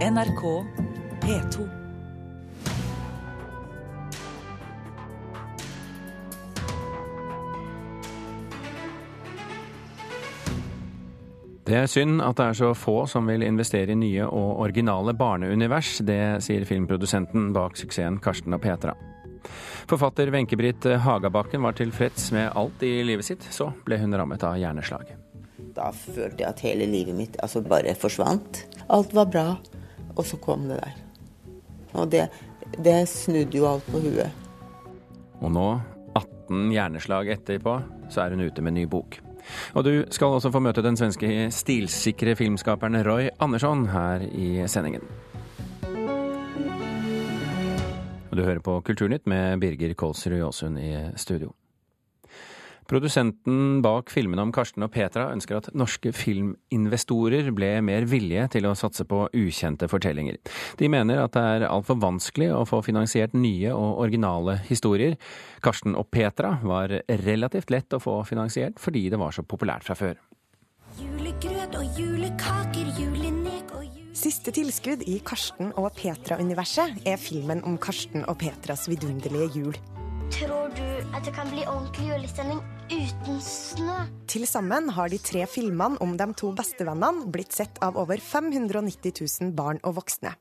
NRK P2. Det er synd at det er så få som vil investere i nye og originale barneunivers. Det sier filmprodusenten bak suksessen Karsten og Petra. Forfatter Wenche-Britt Hagabakken var tilfreds med alt i livet sitt. Så ble hun rammet av hjerneslag. Da følte jeg at hele livet mitt altså bare forsvant. Alt var bra, og så kom det der. Og det, det snudde jo alt på huet. Og nå, 18 hjerneslag etterpå, så er hun ute med ny bok. Og du skal også få møte den svenske stilsikre filmskaperen Roy Andersson her i sendingen. Og du hører på Kulturnytt med Birger Kolsrud Jåsund i studio. Produsenten bak filmene om Karsten og Petra ønsker at norske filminvestorer ble mer villige til å satse på ukjente fortellinger. De mener at det er altfor vanskelig å få finansiert nye og originale historier. Karsten og Petra var relativt lett å få finansiert fordi det var så populært fra før. Julegrøt og julekaker, julenek og jul... Siste tilskudd i Karsten og Petra-universet er filmen om Karsten og Petras vidunderlige jul. Tror du at det kan bli ordentlig julestemning uten snø? Til sammen har de tre filmene om de to bestevennene blitt sett av over 590 000 barn og voksne.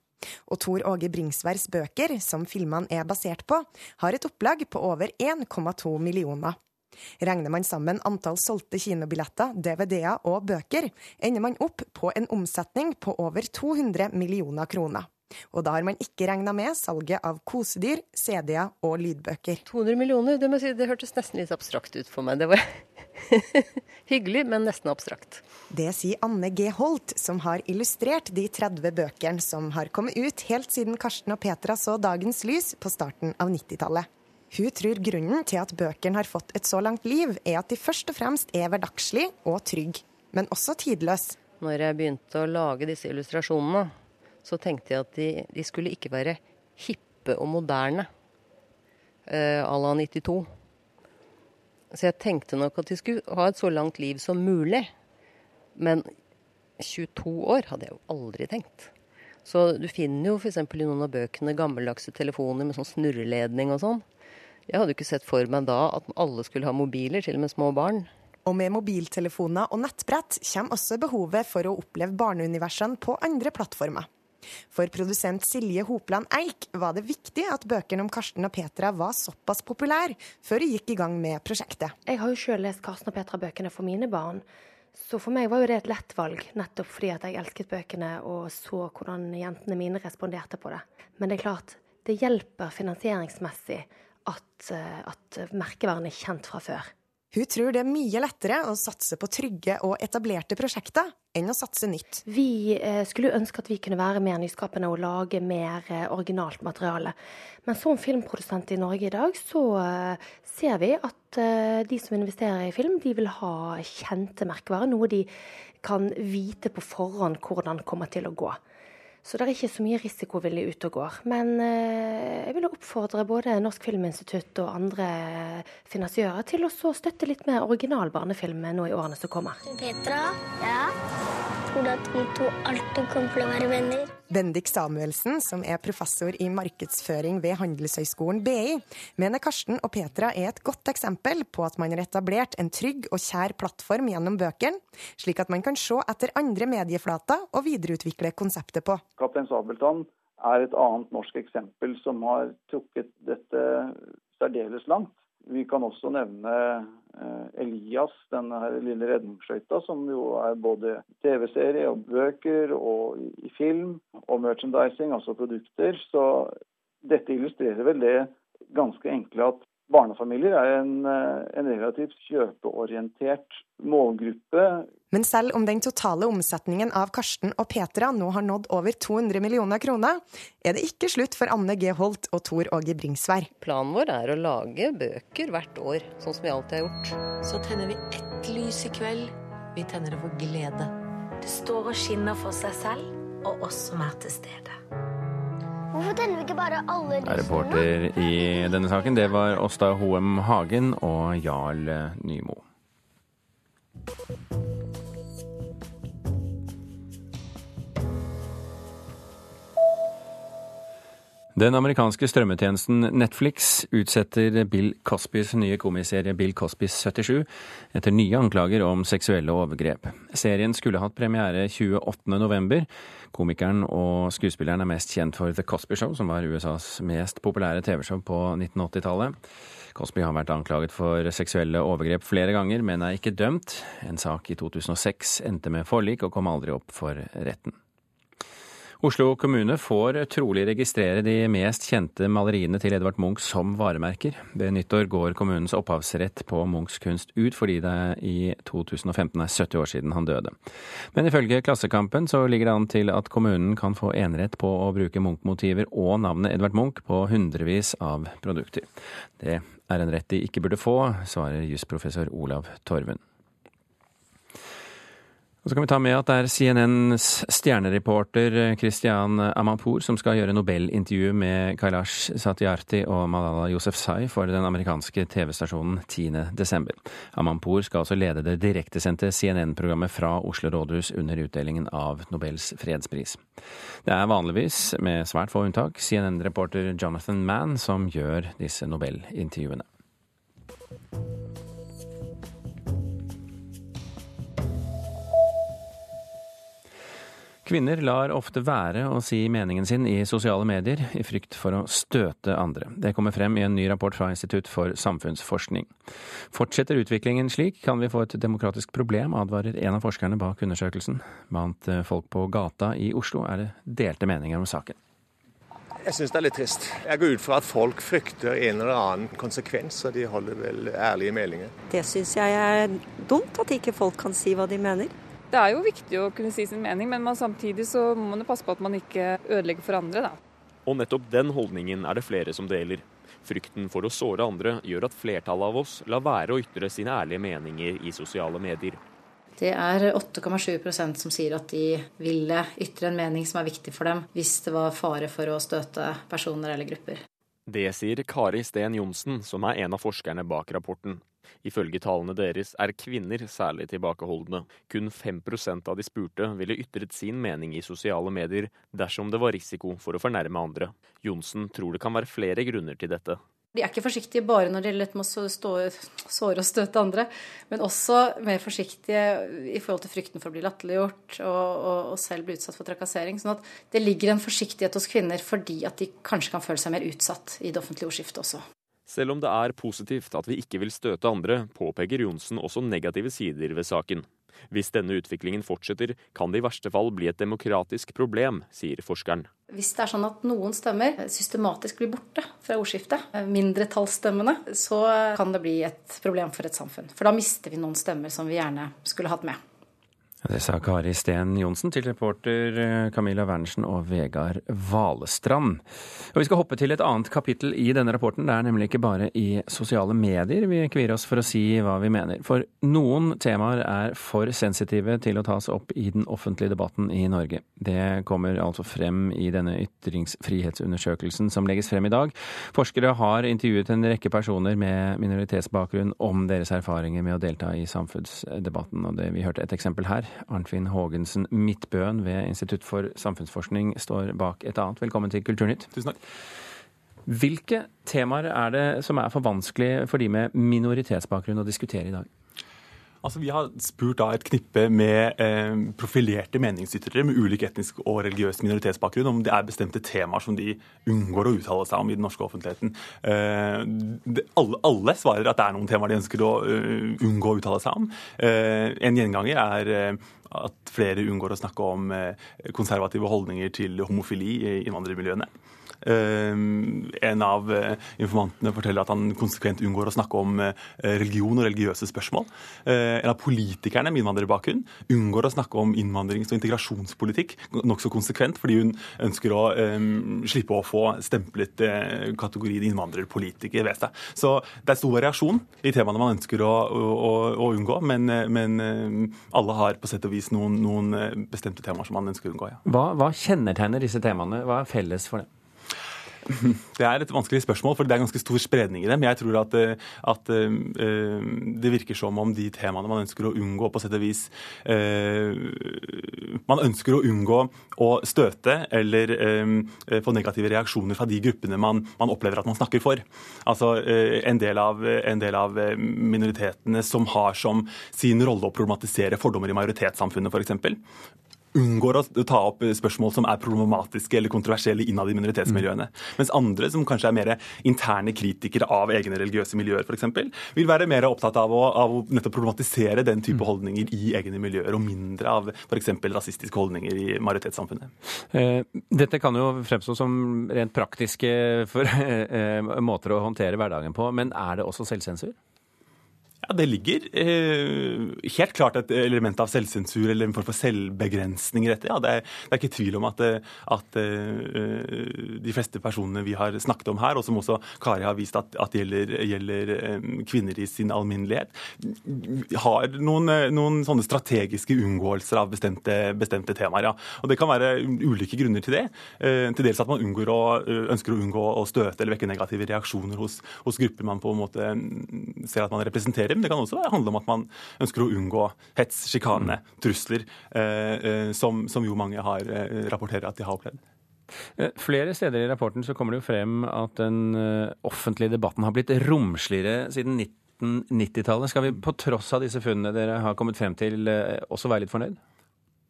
Og Tor Åge Bringsværs bøker, som filmene er basert på, har et opplag på over 1,2 millioner. Regner man sammen antall solgte kinobilletter, DVD-er og bøker, ender man opp på en omsetning på over 200 millioner kroner. Og da har man ikke regna med salget av kosedyr, CD-er og lydbøker. 200 millioner, det, må si, det hørtes nesten litt abstrakt ut for meg. Det var hyggelig, men nesten abstrakt. Det sier Anne G. Holt, som har illustrert de 30 bøkene som har kommet ut helt siden Karsten og Petra så dagens lys på starten av 90-tallet. Hun tror grunnen til at bøkene har fått et så langt liv, er at de først og fremst er hverdagslige og trygge, men også tidløse. Når jeg begynte å lage disse illustrasjonene, så tenkte jeg at de, de skulle ikke være hippe og moderne eh, à la 92. Så jeg tenkte nok at de skulle ha et så langt liv som mulig. Men 22 år hadde jeg jo aldri tenkt. Så du finner jo f.eks. i noen av bøkene gammeldagse telefoner med sånn snurreledning og sånn. Jeg hadde jo ikke sett for meg da at alle skulle ha mobiler, til og med små barn. Og med mobiltelefoner og nettbrett kommer også behovet for å oppleve barneuniversene på andre plattformer. For produsent Silje Hopland Eik var det viktig at bøkene om Karsten og Petra var såpass populære før de gikk i gang med prosjektet. Jeg har jo sjøl lest Karsten og Petra-bøkene for mine barn. Så for meg var jo det et lett valg, nettopp fordi at jeg elsket bøkene og så hvordan jentene mine responderte på det. Men det er klart, det hjelper finansieringsmessig at, at merkevaren er kjent fra før. Hun tror det er mye lettere å satse på trygge og etablerte prosjekter enn å satse nytt. Vi eh, skulle ønske at vi kunne være mer nyskapende og lage mer eh, originalt materiale. Men som filmprodusent i Norge i dag, så eh, ser vi at de som investerer i film, de vil ha kjente merkevarer. Noe de kan vite på forhånd hvordan kommer til å gå. Så det er ikke så mye risikovillig ute og går. Men eh, jeg vil oppfordre både Norsk Filminstitutt og andre finansiører til å støtte litt mer original barnefilm nå i årene som kommer. Petra? Ja? Tror at vi to alltid kommer til å være venner? Bendik Samuelsen, som er professor i markedsføring ved Handelshøyskolen BI, mener Karsten og Petra er et godt eksempel på at man har etablert en trygg og kjær plattform gjennom bøkene, slik at man kan se etter andre medieflater og videreutvikle konseptet på. Kaptein Sabeltann er et annet norsk eksempel som har trukket dette særdeles langt. Vi kan også nevne Elias, den lille redningsskøyta, som jo er både TV-serie og bøker og i film og merchandising, altså produkter. Så dette illustrerer vel det ganske enkle at barnefamilier er en, en relativt kjøpeorientert målgruppe. Men selv om den totale omsetningen av Karsten og Petra nå har nådd over 200 millioner kroner, er det ikke slutt for Anne G. Holt og Tor Åge Bringsvær. Planen vår er å lage bøker hvert år, sånn som vi alltid har gjort. Så tenner vi ett lys i kveld. Vi tenner det for glede. Det står og skinner for seg selv, og oss som er til stede. Hvorfor tenner vi ikke bare alle lysene? Reporter i denne saken, det var Åsta Hoem Hagen og Jarl Nymo. Den amerikanske strømmetjenesten Netflix utsetter Bill Cosbys nye komiserie Bill Cosby 77 etter nye anklager om seksuelle overgrep. Serien skulle hatt premiere 28.11. Komikeren og skuespilleren er mest kjent for The Cosby Show, som var USAs mest populære TV-show på 1980-tallet. Cosby har vært anklaget for seksuelle overgrep flere ganger, men er ikke dømt. En sak i 2006 endte med forlik og kom aldri opp for retten. Oslo kommune får trolig registrere de mest kjente maleriene til Edvard Munch som varemerker. Ved nyttår går kommunens opphavsrett på Munchs kunst ut, fordi det i 2015 er 70 år siden han døde. Men ifølge Klassekampen så ligger det an til at kommunen kan få enerett på å bruke Munch-motiver og navnet Edvard Munch på hundrevis av produkter. Det er en rett de ikke burde få, svarer jusprofessor Olav Torvund. Og så kan vi ta med at det er CNNs stjernereporter Christian Amanpour som skal gjøre Nobelintervju med Kailash Satyarthi og Malala Yousefzai for den amerikanske TV-stasjonen 10.12. Amanpour skal altså lede det direktesendte CNN-programmet fra Oslo rådhus under utdelingen av Nobels fredspris. Det er vanligvis, med svært få unntak, CNN-reporter Jonathan Mann som gjør disse Nobelintervjuene. Kvinner lar ofte være å si meningen sin i sosiale medier, i frykt for å støte andre. Det kommer frem i en ny rapport fra Institutt for samfunnsforskning. Fortsetter utviklingen slik, kan vi få et demokratisk problem, advarer en av forskerne bak undersøkelsen. Blant folk på gata i Oslo er det delte meninger om saken. Jeg syns det er litt trist. Jeg går ut fra at folk frykter en eller annen konsekvens, og de holder vel ærlige meldinger. Det syns jeg er dumt, at ikke folk kan si hva de mener. Det er jo viktig å kunne si sin mening, men man, samtidig så må man passe på at man ikke ødelegger for andre. Da. Og nettopp den holdningen er det flere som deler. Frykten for å såre andre gjør at flertallet av oss lar være å ytre sine ærlige meninger i sosiale medier. Det er 8,7% som sier at de ville ytre en mening som er viktig for dem, hvis det var fare for å støte personer eller grupper. Det sier Kari Steen Johnsen, som er en av forskerne bak rapporten. Ifølge tallene deres er kvinner særlig tilbakeholdne. Kun 5% av de spurte ville ytret sin mening i sosiale medier dersom det var risiko for å fornærme andre. Johnsen tror det kan være flere grunner til dette. De er ikke forsiktige bare når det gjelder med å såre og støte andre, men også mer forsiktige i forhold til frykten for å bli latterliggjort og, og, og, selv bli utsatt for trakassering. Sånn at det ligger en forsiktighet hos kvinner fordi at de kanskje kan føle seg mer utsatt i det offentlige ordskiftet også. Selv om det er positivt at vi ikke vil støte andre, påpeker Johnsen også negative sider ved saken. Hvis denne utviklingen fortsetter, kan det i verste fall bli et demokratisk problem, sier forskeren. Hvis det er sånn at noen stemmer systematisk blir borte fra ordskiftet, mindretallsstemmene, så kan det bli et problem for et samfunn. For da mister vi noen stemmer som vi gjerne skulle hatt med. Det sa Kari Steen Johnsen til reporter eh, Camilla Wernersen og Vegard Valestrand. Og Vi skal hoppe til et annet kapittel i denne rapporten. Det er nemlig ikke bare i sosiale medier vi kvier oss for å si hva vi mener. For noen temaer er for sensitive til å tas opp i den offentlige debatten i Norge. Det kommer altså frem i denne ytringsfrihetsundersøkelsen som legges frem i dag. Forskere har intervjuet en rekke personer med minoritetsbakgrunn om deres erfaringer med å delta i samfunnsdebatten. Og det, vi hørte et eksempel her. Arnfinn Haagensen Midtbøen ved Institutt for samfunnsforskning står bak et annet. Velkommen til Kulturnytt. Tusen takk. Hvilke temaer er det som er for vanskelig for de med minoritetsbakgrunn å diskutere i dag? Altså, Vi har spurt da et knippe med eh, profilerte meningsytrere med ulik etnisk og religiøs minoritetsbakgrunn om det er bestemte temaer som de unngår å uttale seg om i den norske offentligheten. Eh, det, alle, alle, svarer at det er noen temaer de ønsker å uh, unngå å uttale seg om. Eh, en gjenganger er eh, at flere unngår å snakke om konservative holdninger til homofili i innvandrermiljøene. Ehm, en av eh, informantene forteller at han konsekvent unngår å snakke om eh, religion og religiøse spørsmål. Eh, en av politikerne med innvandrerbakgrunn unngår å snakke om innvandrings- og integrasjonspolitikk nokså konsekvent, fordi hun ønsker å slippe å få stemplet kategorien innvandrerpolitiker ved seg. Så det er stor variasjon i temaene man ønsker å, å, å unngå, men, men alle har på sett og vis noen, noen bestemte temaer som man ønsker å unngå. Ja. Hva, hva kjennetegner disse temaene? Hva er felles for dem? Det er et vanskelig spørsmål, for det er ganske stor spredning i det. Men jeg tror at, eh, at uh, det virker som om de temaene man ønsker å unngå, på sett og vis uh, Man ønsker å unngå å støte eller uh, få negative reaksjoner fra de gruppene man, man opplever at man snakker for. Altså en del, av, en del av minoritetene som har som sin rolle å problematisere fordommer i majoritetssamfunnet, f.eks unngår å ta opp spørsmål som er problematiske eller kontroversielle innad i minoritetsmiljøene. Mm. Mens andre, som kanskje er mer interne kritikere av egne religiøse miljøer f.eks., vil være mer opptatt av å, av å nettopp problematisere den type mm. holdninger i egne miljøer, og mindre av f.eks. rasistiske holdninger i majoritetssamfunnet. Eh, dette kan jo fremstå som rent praktiske for, eh, måter å håndtere hverdagen på, men er det også selvsensur? Ja, Det ligger eh, helt klart et element av selvsensur eller en form for selvbegrensning i dette. Ja, det, er, det er ikke tvil om at, eh, at uh, de fleste personene vi har snakket om her, og som også Kari har vist at, at gjelder, gjelder um, kvinner i sin alminnelighet, har noen, noen, sånne strategiske unngåelser av bestemte, bestemte, temaer. Ja. Og Det kan være ulike grunner til det. Uh, til dels at man å, ønsker å unngå å støte eller vekke negative reaksjoner hos, hos grupper man på en måte mm, ser at man representerer men det kan også handle om at man ønsker å unngå hets, sjikane, trusler, eh, eh, som, som jo mange har, eh, rapporterer at de har opplevd. Flere steder i rapporten så kommer det jo frem at den offentlige debatten har blitt romsligere siden 1990-tallet. Skal vi på tross av disse funnene dere har kommet frem til, også være litt fornøyd?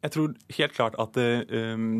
Jeg tror helt klart at uh,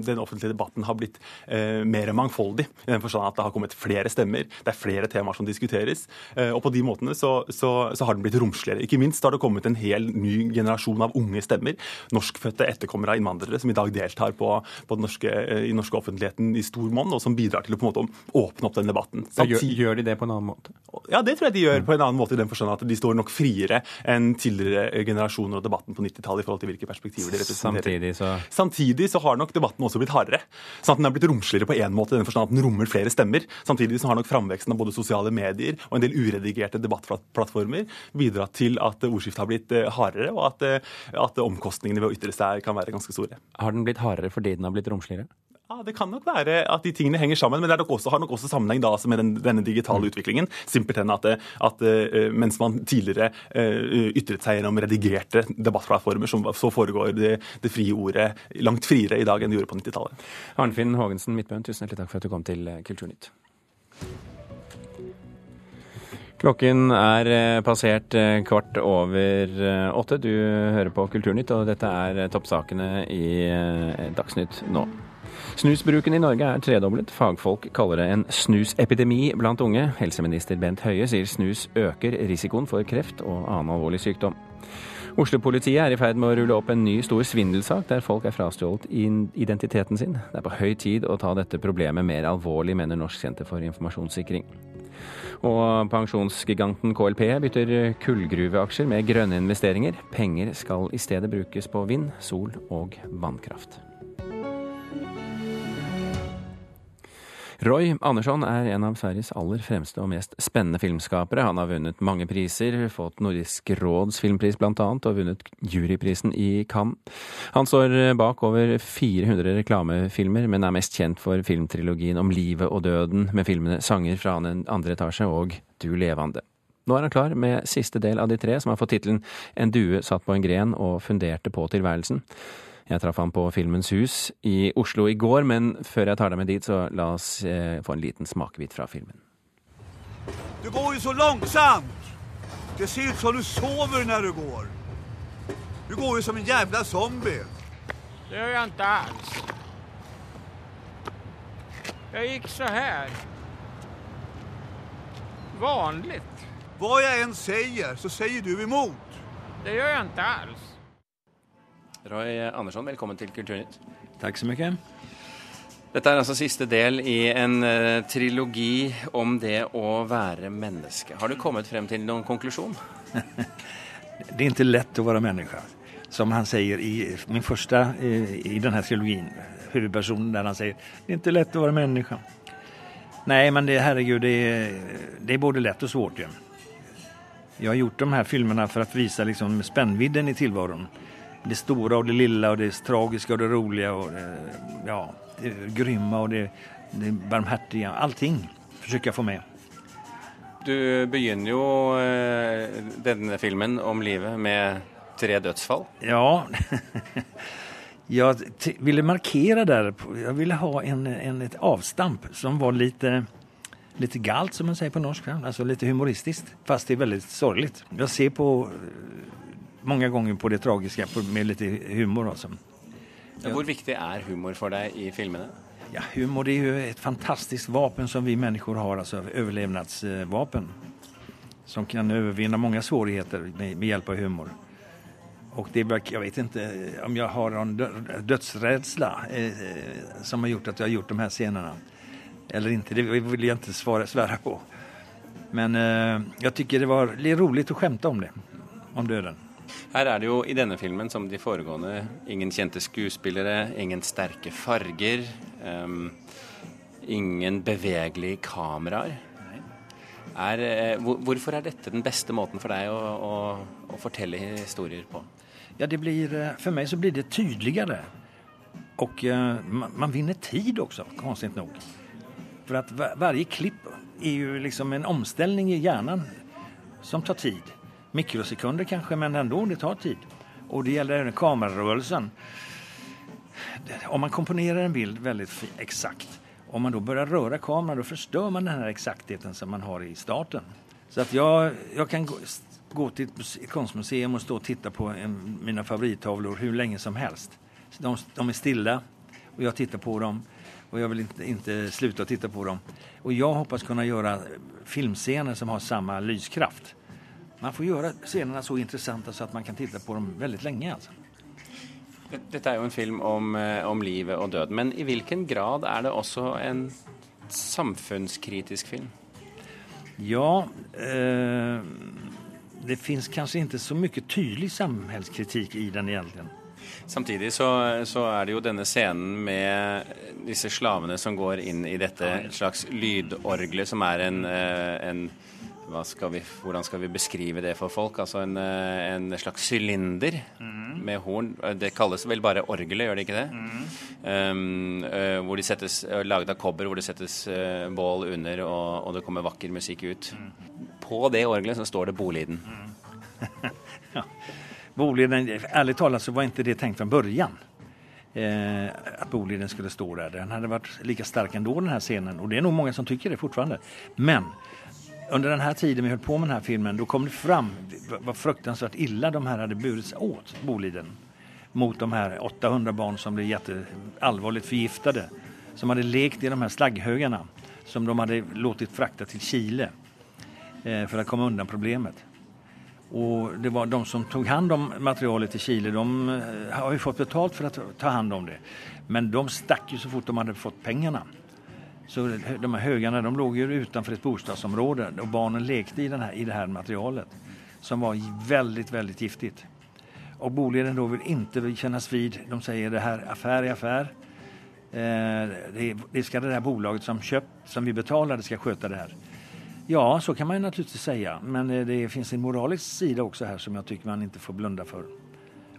den offentlige debatten har blitt uh, mer mangfoldig. I den forstand at det har kommet flere stemmer, det er flere temaer som diskuteres. Uh, og på de måtene så, så, så, har den blitt romsligere. Ikke minst har det kommet en hel ny generasjon av unge stemmer. Norskfødte etterkommere av innvandrere som i dag deltar på, på den norske, i norske offentligheten i stor monn, og som bidrar til å på en måte åpne opp den debatten. Så gjør, gjør, de det på en annen måte? Ja, det tror jeg de gjør på en annen måte i den forstand at de står nok friere enn tidligere generasjoner og debatten på 90-tallet i forhold til hvilke perspektiver de representerer. Samtidig så Samtidig så har nok debatten også blitt hardere. Sånn at Den er blitt romsligere på én måte, i den forstand at den rommer flere stemmer. Samtidig så har nok framveksten av både sosiale medier og en del uredigerte debattplattformer bidratt til at ordskiftet har blitt eh, hardere, og at, eh, at omkostningene ved å ytre seg kan være ganske store. Har den blitt hardere fordi den har blitt romsligere? Ja, Det kan nok være at de tingene henger sammen, men det nok også, har nok også sammenheng da, altså med den, denne digitale mm. utviklingen. Simpelthen at, at uh, mens man tidligere uh, ytret seg gjennom redigerte debattplattformer, så foregår det, det, frie ordet langt friere i dag enn det gjorde på 90-tallet. Arnfinn Haagensen Midtbøen, tusen hjertelig takk for at du kom til eh, Kulturnytt. Klokken er passert kvart over åtte. Du hører på Kulturnytt, og dette er toppsakene i Dagsnytt nå. Snusbruken i Norge er tredoblet. Fagfolk kaller det en snusepidemi blant unge. Helseminister Bent Høie sier snus øker risikoen for kreft og annen alvorlig sykdom. Oslo-politiet er i ferd med å rulle opp en ny stor svindelsak der folk er frastjålet identiteten sin. Det er på høy tid å ta dette problemet mer alvorlig, mener Norsk senter for informasjonssikring. Og pensjonsgiganten KLP bytter kullgruveaksjer med grønne investeringer. Penger skal i stedet brukes på vind, sol og vannkraft. Roy Andersson er en av Sveriges aller fremste og mest spennende filmskapere. Han har vunnet mange priser, fått Nordisk råds filmpris blant annet, og vunnet juryprisen i Cannes. Han står bak over 400 reklamefilmer, men er mest kjent for filmtrilogien om livet og døden, med filmene 'Sanger fra den andre etasje' og 'Du levende'. Nå er han klar med siste del av de tre, som har fått tittelen 'En due satt på en gren og funderte på tilværelsen'. Jeg traff ham på Filmens hus i Oslo i går, men før jeg tar deg med dit, så la oss eh, få en liten smakebit fra filmen. Du går jo så langsomt! Det ser ut som du sover når du går. Du går jo som en jævla zombie. Det gjør jeg ikke alls. Jeg gikk så her. Vanlig. Hva jeg enn sier, så sier du imot. Det gjør jeg ikke alls. Roy Andersson, velkommen til Kulturnytt. Takk så mye. Dette er altså siste del i en uh, trilogi om det å være menneske. Har du kommet frem til noen konklusjon? det er ikke lett å være menneske. Som han sier i min første i, i denne trilogien, hovedpersonen der han sier det er ikke lett å være menneske. Nei, men det, herregud, det, det er både lett og svårt. Ja. Jeg har gjort de her filmene for å vise liksom, spennvidden i tilværelsen det store og det lille og det tragiske og det rolige. Og det, ja, det grymme og det, det barmhärtiga. Allting försöker jeg få med. Du begynner jo eh, denne filmen om livet med tre dødsfall. Ja, jeg ville markere der. Jeg ville ha en, en, et avstamp som var lite, litt galt som man sier på norsk. Altså litt humoristisk, Fast det er veldig sorglig. Jeg ser på eh, ganger på det tragiske med litt humor. Alltså. Hvor viktig er humor for deg i filmene? Ja, humor det jo et fantastisk fantastiskt vapen som vi mennesker har, altså överlevnadsvapen. Som kan overvinne mange svårigheter med, med hjelp av humor. Og det, jag vet ikke om jeg har en dødsredsle eh, som har gjort at jeg har gjort de her scenene. Eller ikke. det vil jeg ikke svare, svära på. Men eh, jeg syns det var rolig å skjemte om det, om döden. Her er det jo i denne filmen som de foregående ingen kjente skuespillere, ingen sterke farger, um, ingen bevegelige kameraer. Er, eh, hvor, hvorfor er dette den beste måten for deg å, å, å fortelle historier på? Ja, det blir, For meg så blir det tydeligere. Og uh, man, man vinner tid også, konstigt nok. For at hver, hver klipp er jo liksom en omstilling i hjernen som tar tid. Mikrosekunder kanske, men ändå, det tar tid. Och det gäller även kamerarörelsen. Om man komponerar en bild väldigt eksakt om man då börjar röra kameran, då förstör man den här exaktheten som man har i starten. Så att jag, jag kan gå, gå till ett muse- konstmuseum och stå och titta på en, mina favorittavlor hur länge som helst. De, de är stilla och jag tittar på dem och jag vill inte, inte sluta titta på dem. Och jag hoppas kunna göra filmscener som har samma lyskraft. Man får gjøre scenene så interessante så at man kan titte på dem veldig lenge. altså. Dette er jo en film om, eh, om livet og døden, men i hvilken grad er det også en samfunnskritisk film? Ja, eh, det fins kanskje ikke så mye tydelig samfunnskritikk i den egentlig. Samtidig så, så er det jo denne scenen med disse slavene som går inn i dette slags lydorgelet, som er en, eh, en skal vi, Hvordan skal vi beskrive det for folk? Altså en, eh, en slags sylinder med horn. Det kalles vel bare orgelet, gjør det ikke det? Um, eh, hvor de settes, eh, Laget av kobber, hvor det settes uh, bål under, og, og det kommer vakker musikk ut. På det orgelet så står det Boliden. Boliden, Ærlig talt så var ikke det tenkt fra begynnelsen. Eh, at Boliden skulle stå der. Den hadde vært like sterk ändå den här scenen Og det er nok mange som syns det fortfarande. Men under den här tiden vi höll på med den här filmen då kom det fram vad- fruktansvärt illa de här hade burits åt Boliden. Mot de här 800 barn som blev jätteallvarligt förgiftade. Som hade lekt i de här slagghögarna som de hade låtit frakta till Chile eh, för att komma undan problemet. Och det var de som tog hand om materialet i Chile, de eh, har ju fått betalt för att ta hand om det. Men de stack ju så fort de hade fått pengarna. Så de här högarna de låg ju utanför ett bostadsområde och barnen lekte i, den här, i det här materialet som var väldigt, väldigt giftigt. Och Boliden då vill inte kännas vid, de säger det här affär är affär. Eh, det, det ska det här bolaget som köpt, som vi betalade ska sköta det här. Ja, så kan man naturligtvis säga. Men eh, det finns en moralisk sida också här som jag tycker man inte får blunda för.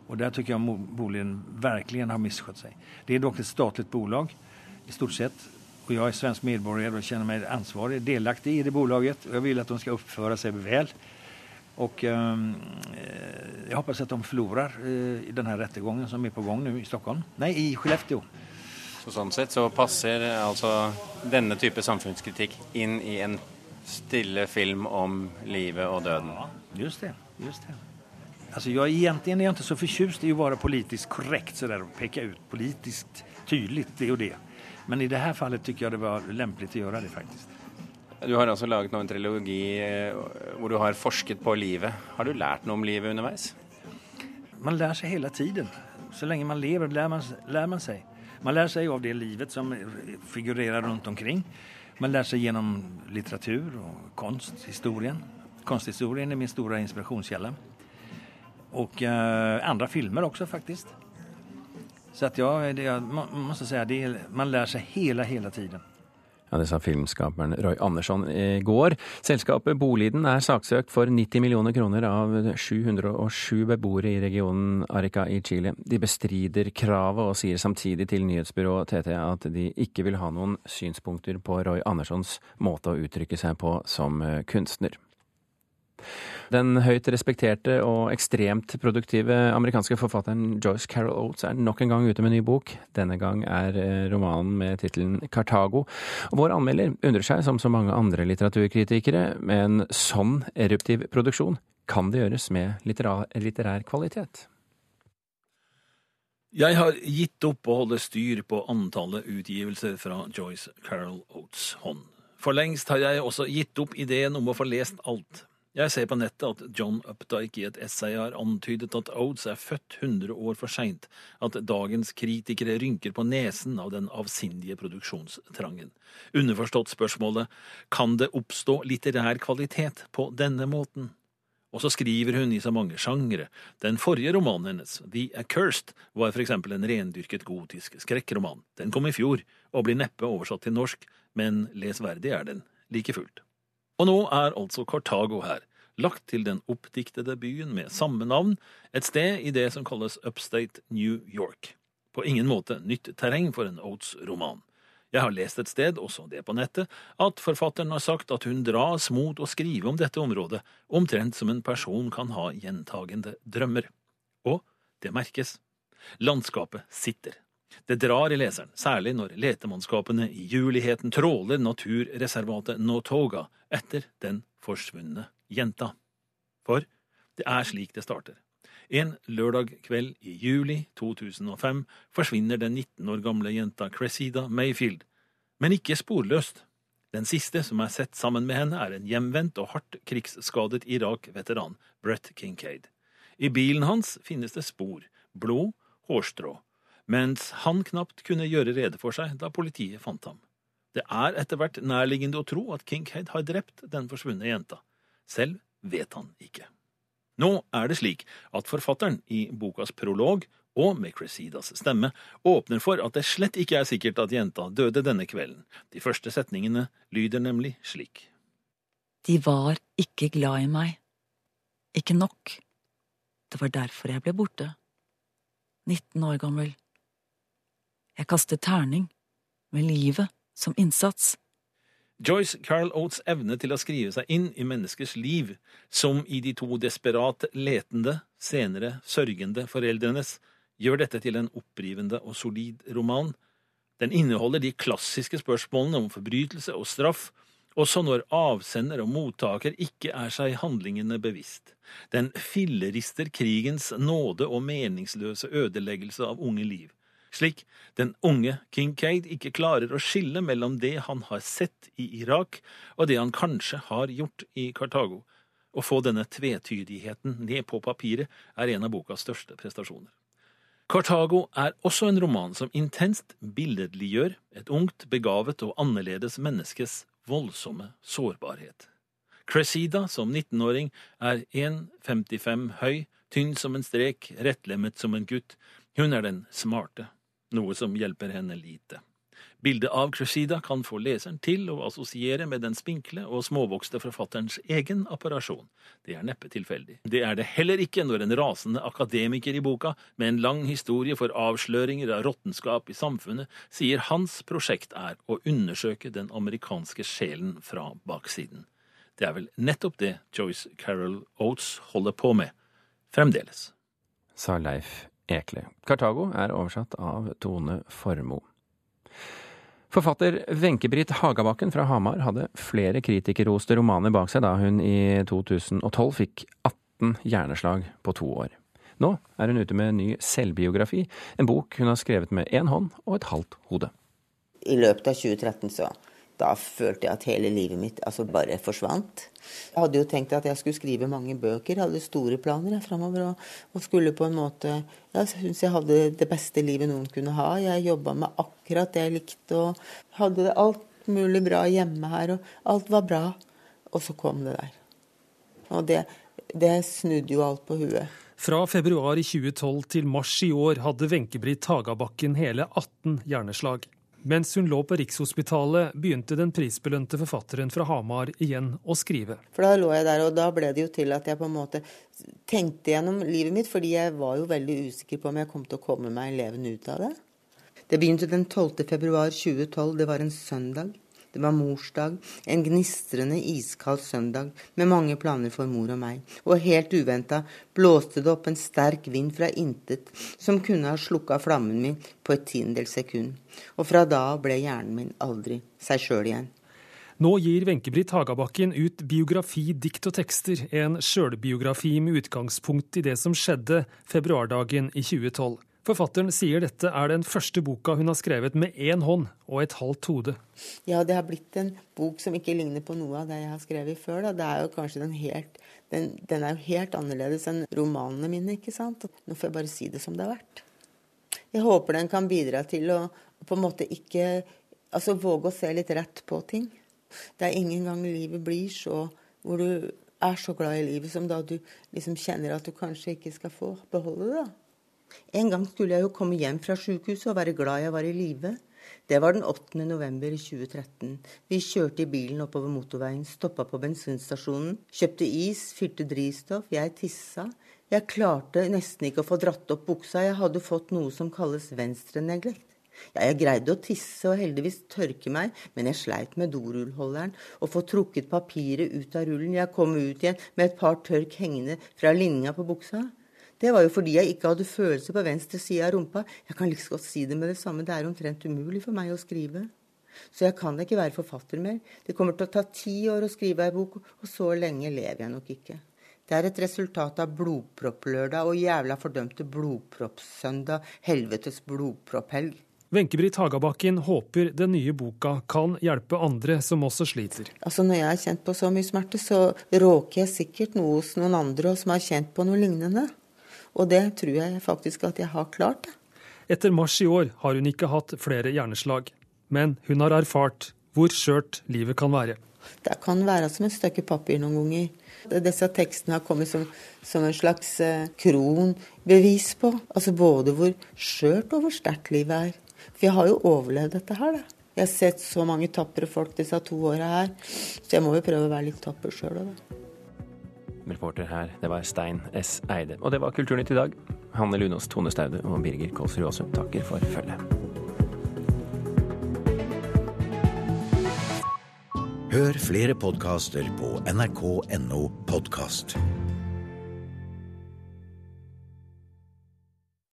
Och där tycker jag Boliden verkligen har misskött sig. Det är dock ett statligt bolag i stort sett. Och jag är svensk medborgare och känner mig ansvarig, delaktig i det bolaget. Och jag vill att de ska uppföra sig väl. Och ehm, eh, jag hoppas att de förlorar eh, i den här rättegången som är på gång nu i Stockholm. Nej, i Skellefteå. Så sånn sett så passer altså denne type samfunnskritikk inn i en stille film om livet og døden. Just det, just det. Alltså jag egentligen är jag inte så förtjust i att vara politiskt korrekt sådär och peka ut politiskt tydligt det och det. Men i det här fallet tycker jag det var lämpligt å gjøre det faktiskt. Du har altså laget nå en trilogi eh, hvor du har forsket på livet. Har du lært noe om livet underveis? Man lærer seg hele tiden. Så lenge man lever lærer man, lærer man seg. Man lærer seg av det livet som figurerer rundt omkring. Man lærer seg gjennom litteratur og kunst, historien. Konsthistorien er min store inspirasjonskilde. Og uh, andre filmer også, faktiskt. Så att jag, det, jag måste säga, det man lär sig hela, hela tiden. Ja, Det sa filmskaperen Roy Andersson i går. Selskapet Boliden er saksøkt for 90 millioner kroner av 707 beboere i regionen Arica i Chile. De bestrider kravet og sier samtidig til nyhetsbyrået TT at de ikke vil ha noen synspunkter på Roy Anderssons måte å uttrykke seg på som kunstner. Den høyt respekterte og ekstremt produktive amerikanske forfatteren Joyce Carol Oates er nok en gang ute med ny bok. Denne gang er eh, romanen med tittelen Kartago. Vår anmelder undrer seg, som så mange andre litteraturkritikere, med en sånn eruptiv produksjon, kan det gjøres med litterær, litterær kvalitet? Jeg har gitt opp å holde styr på antallet utgivelser fra Joyce Carol Oates hånd. For lengst har jeg også gitt opp ideen om å få lest alt. Jeg ser på nettet at John Updike i et essay har antydet at Oates er født 100 år for seint, at dagens kritikere rynker på nesen av den avsindige produksjonstrangen. Underforstått spørsmålet kan det oppstå litterær kvalitet på denne måten? Og så skriver hun i så mange sjangre. Den forrige romanen hennes, The Accursed, var for eksempel en rendyrket gotisk skrekkroman. Den kom i fjor, og blir neppe oversatt til norsk, men lesverdig er den like fullt. Og nå er altså Kartago her, lagt til den oppdiktede byen med samme navn, et sted i det som kalles Upstate New York. På ingen måte nytt terreng for en Oates-roman. Jeg har lest et sted, også det på nettet, at forfatteren har sagt at hun dras mot å skrive om dette området, omtrent som en person kan ha gjentagende drømmer. Og det merkes. Landskapet sitter. Det drar i leseren, særlig når letemannskapene i juligheten tråler naturreservatet Notoga etter den forsvunne jenta. For det er slik det starter. En lørdag kveld i juli 2005 forsvinner den 19 år gamle jenta Cressida Mayfield, men ikke sporløst. Den siste som er sett sammen med henne, er en hjemvendt og hardt krigsskadet Irak-veteran, Brett Kincaid. I bilen hans finnes det spor, blod, hårstrå mens han knapt kunne gjøre rede for seg da politiet fant ham. Det er etter hvert nærliggende å tro at Kincaid har drept den forsvunne jenta. Selv vet han ikke. Nå er det slik at forfatteren i bokas prolog, og med Cressidas stemme, åpner for at det slett ikke er sikkert at jenta døde denne kvelden. De første setningene lyder nemlig slik. De var ikke glad i meg. Ikke nok. Det var derfor jeg ble borte. 19 år gammel. Jeg kaster terning, med livet som innsats. Joyce Carol Oates' evne til å skrive seg inn i menneskers liv, som i de to desperat letende, senere sørgende foreldrenes, gjør dette til en opprivende og solid roman. Den inneholder de klassiske spørsmålene om forbrytelse og straff, også når avsender og mottaker ikke er seg handlingene bevisst. Den fillerister krigens nåde og meningsløse ødeleggelse av unge liv slik den unge Kincaid ikke klarer å skille mellom det han har sett i Irak, og det han kanskje har gjort i Kartago. Å få denne tvetydigheten ned på papiret er en av bokas største prestasjoner. Kartago er også en roman som intenst billedliggjør et ungt, begavet og annerledes menneskes voldsomme sårbarhet. Cressida som 19-åring er 1,55 høy, tynn som en strek, rettlemmet som en gutt. Hun er den smarte, noe som hjelper henne lite. Bildet av Cressida kan få leseren til å assosiere med den spinkle og småvokste forfatterens egen apparasjon. Det er neppe tilfeldig. Det er det heller ikke når en rasende akademiker i boka, med en lang historie for avsløringer av råttenskap i samfunnet, sier hans prosjekt er å undersøke den amerikanske sjelen fra baksiden. Det er vel nettopp det Joyce Carol Oates holder på med, fremdeles. Sa Leif Ekle. Kartago er oversatt av Tone Formoe. Forfatter Wenche-Britt Hagabakken fra Hamar hadde flere kritikerroste romaner bak seg da hun i 2012 fikk 18 hjerneslag på to år. Nå er hun ute med en ny selvbiografi, en bok hun har skrevet med én hånd og et halvt hode. I løpet av 2013 så da følte jeg at hele livet mitt altså bare forsvant. Jeg hadde jo tenkt at jeg skulle skrive mange bøker, jeg hadde store planer jeg, framover. Og, og, skulle på en måte Jeg syns jeg hadde det beste livet noen kunne ha. Jeg jobba med akkurat det jeg likte, og hadde alt mulig bra hjemme her, og alt var bra. Og så kom det der. Og det, det snudde jo alt på huet. Fra februar i 2012 til mars i år hadde Wenche-Britt Hagabakken hele 18 hjerneslag. Mens hun lå på Rikshospitalet, begynte den prisbelønte forfatteren fra Hamar igjen å skrive. For da lå jeg der, og da ble det jo til at jeg på en måte tenkte gjennom livet mitt, fordi jeg var jo veldig usikker på om jeg kom til å komme meg levende ut av det. Det begynte den 12. februar 2012, det var en søndag. Det var morsdag, en gnistrende iskald søndag med mange planer for mor og meg. Og helt uventa blåste det opp en sterk vind fra intet som kunne ha slukka flammen min på et tiendedels sekund. Og fra da av ble hjernen min aldri seg sjøl igjen. Nå gir Wenche-Britt Hagabakken ut biografi, dikt og tekster, en sjølbiografi med utgangspunkt i det som skjedde februardagen i 2012. Forfatteren sier dette er den første boka hun har skrevet med én hånd og et halvt hode. Ja, det har blitt en bok som ikke ligner på noe av det jeg har skrevet før. Da. Det er jo kanskje den helt den, den, er jo helt annerledes enn romanene mine, ikke sant. Nå får jeg bare si det som det har vært. Jeg håper den kan bidra til å på en måte ikke Altså våge å se litt rett på ting. Det er ingen gang livet blir så hvor du er så glad i livet som da du liksom kjenner at du kanskje ikke skal få beholde det. da. En gang skulle jeg jo komme hjem fra sykehuset og være glad jeg var i live. Det var den 8. november 2013. Vi kjørte i bilen oppover motorveien, stoppa på bensinstasjonen, kjøpte is, fylte drivstoff, jeg tissa. Jeg klarte nesten ikke å få dratt opp buksa, jeg hadde fått noe som kalles venstreneglekt. Ja, jeg greide å tisse og heldigvis tørke meg, men jeg sleit med dorullholderen og få trukket papiret ut av rullen. Jeg kom ut igjen med et par tørk hengende fra linja på buksa. Det var jo fordi jeg ikke hadde følelse på venstre side av rumpa. Jeg kan like godt si det med det samme, det er omtrent umulig for meg å skrive. Så jeg kan ikke være forfatter mer. Det kommer til å ta ti år å skrive ei bok, og så lenge lever jeg nok ikke. Det er et resultat av blodpropplørdag og jævla fordømte blodproppsøndag, helvetes blodpropphelg. Wenche-Britt Hagabakken håper den nye boka kan hjelpe andre som også sliter. Altså Når jeg har kjent på så mye smerte, så råker jeg sikkert noe hos noen andre som har kjent på noe lignende. Og det tror jeg faktisk at jeg har klart. Etter mars i år har hun ikke hatt flere hjerneslag. Men hun har erfart hvor skjørt livet kan være. Det kan være som et stykke papir noen ganger. Disse tekstene har kommet som, som en slags eh, kronbevis på. Altså både hvor skjørt og hvor sterkt livet er. For jeg har jo overlevd dette her, da. Jeg har sett så mange tapre folk disse to åra her, så jeg må jo prøve å være litt tapper sjøl òg, da. Reporter her, det var Stein S. Eide. Og det var Kulturnytt i dag. Hanne Lunås, Tone Staude og Birger Kolsrud Aasum takker for følget. Hør flere podkaster på nrk.no podkast.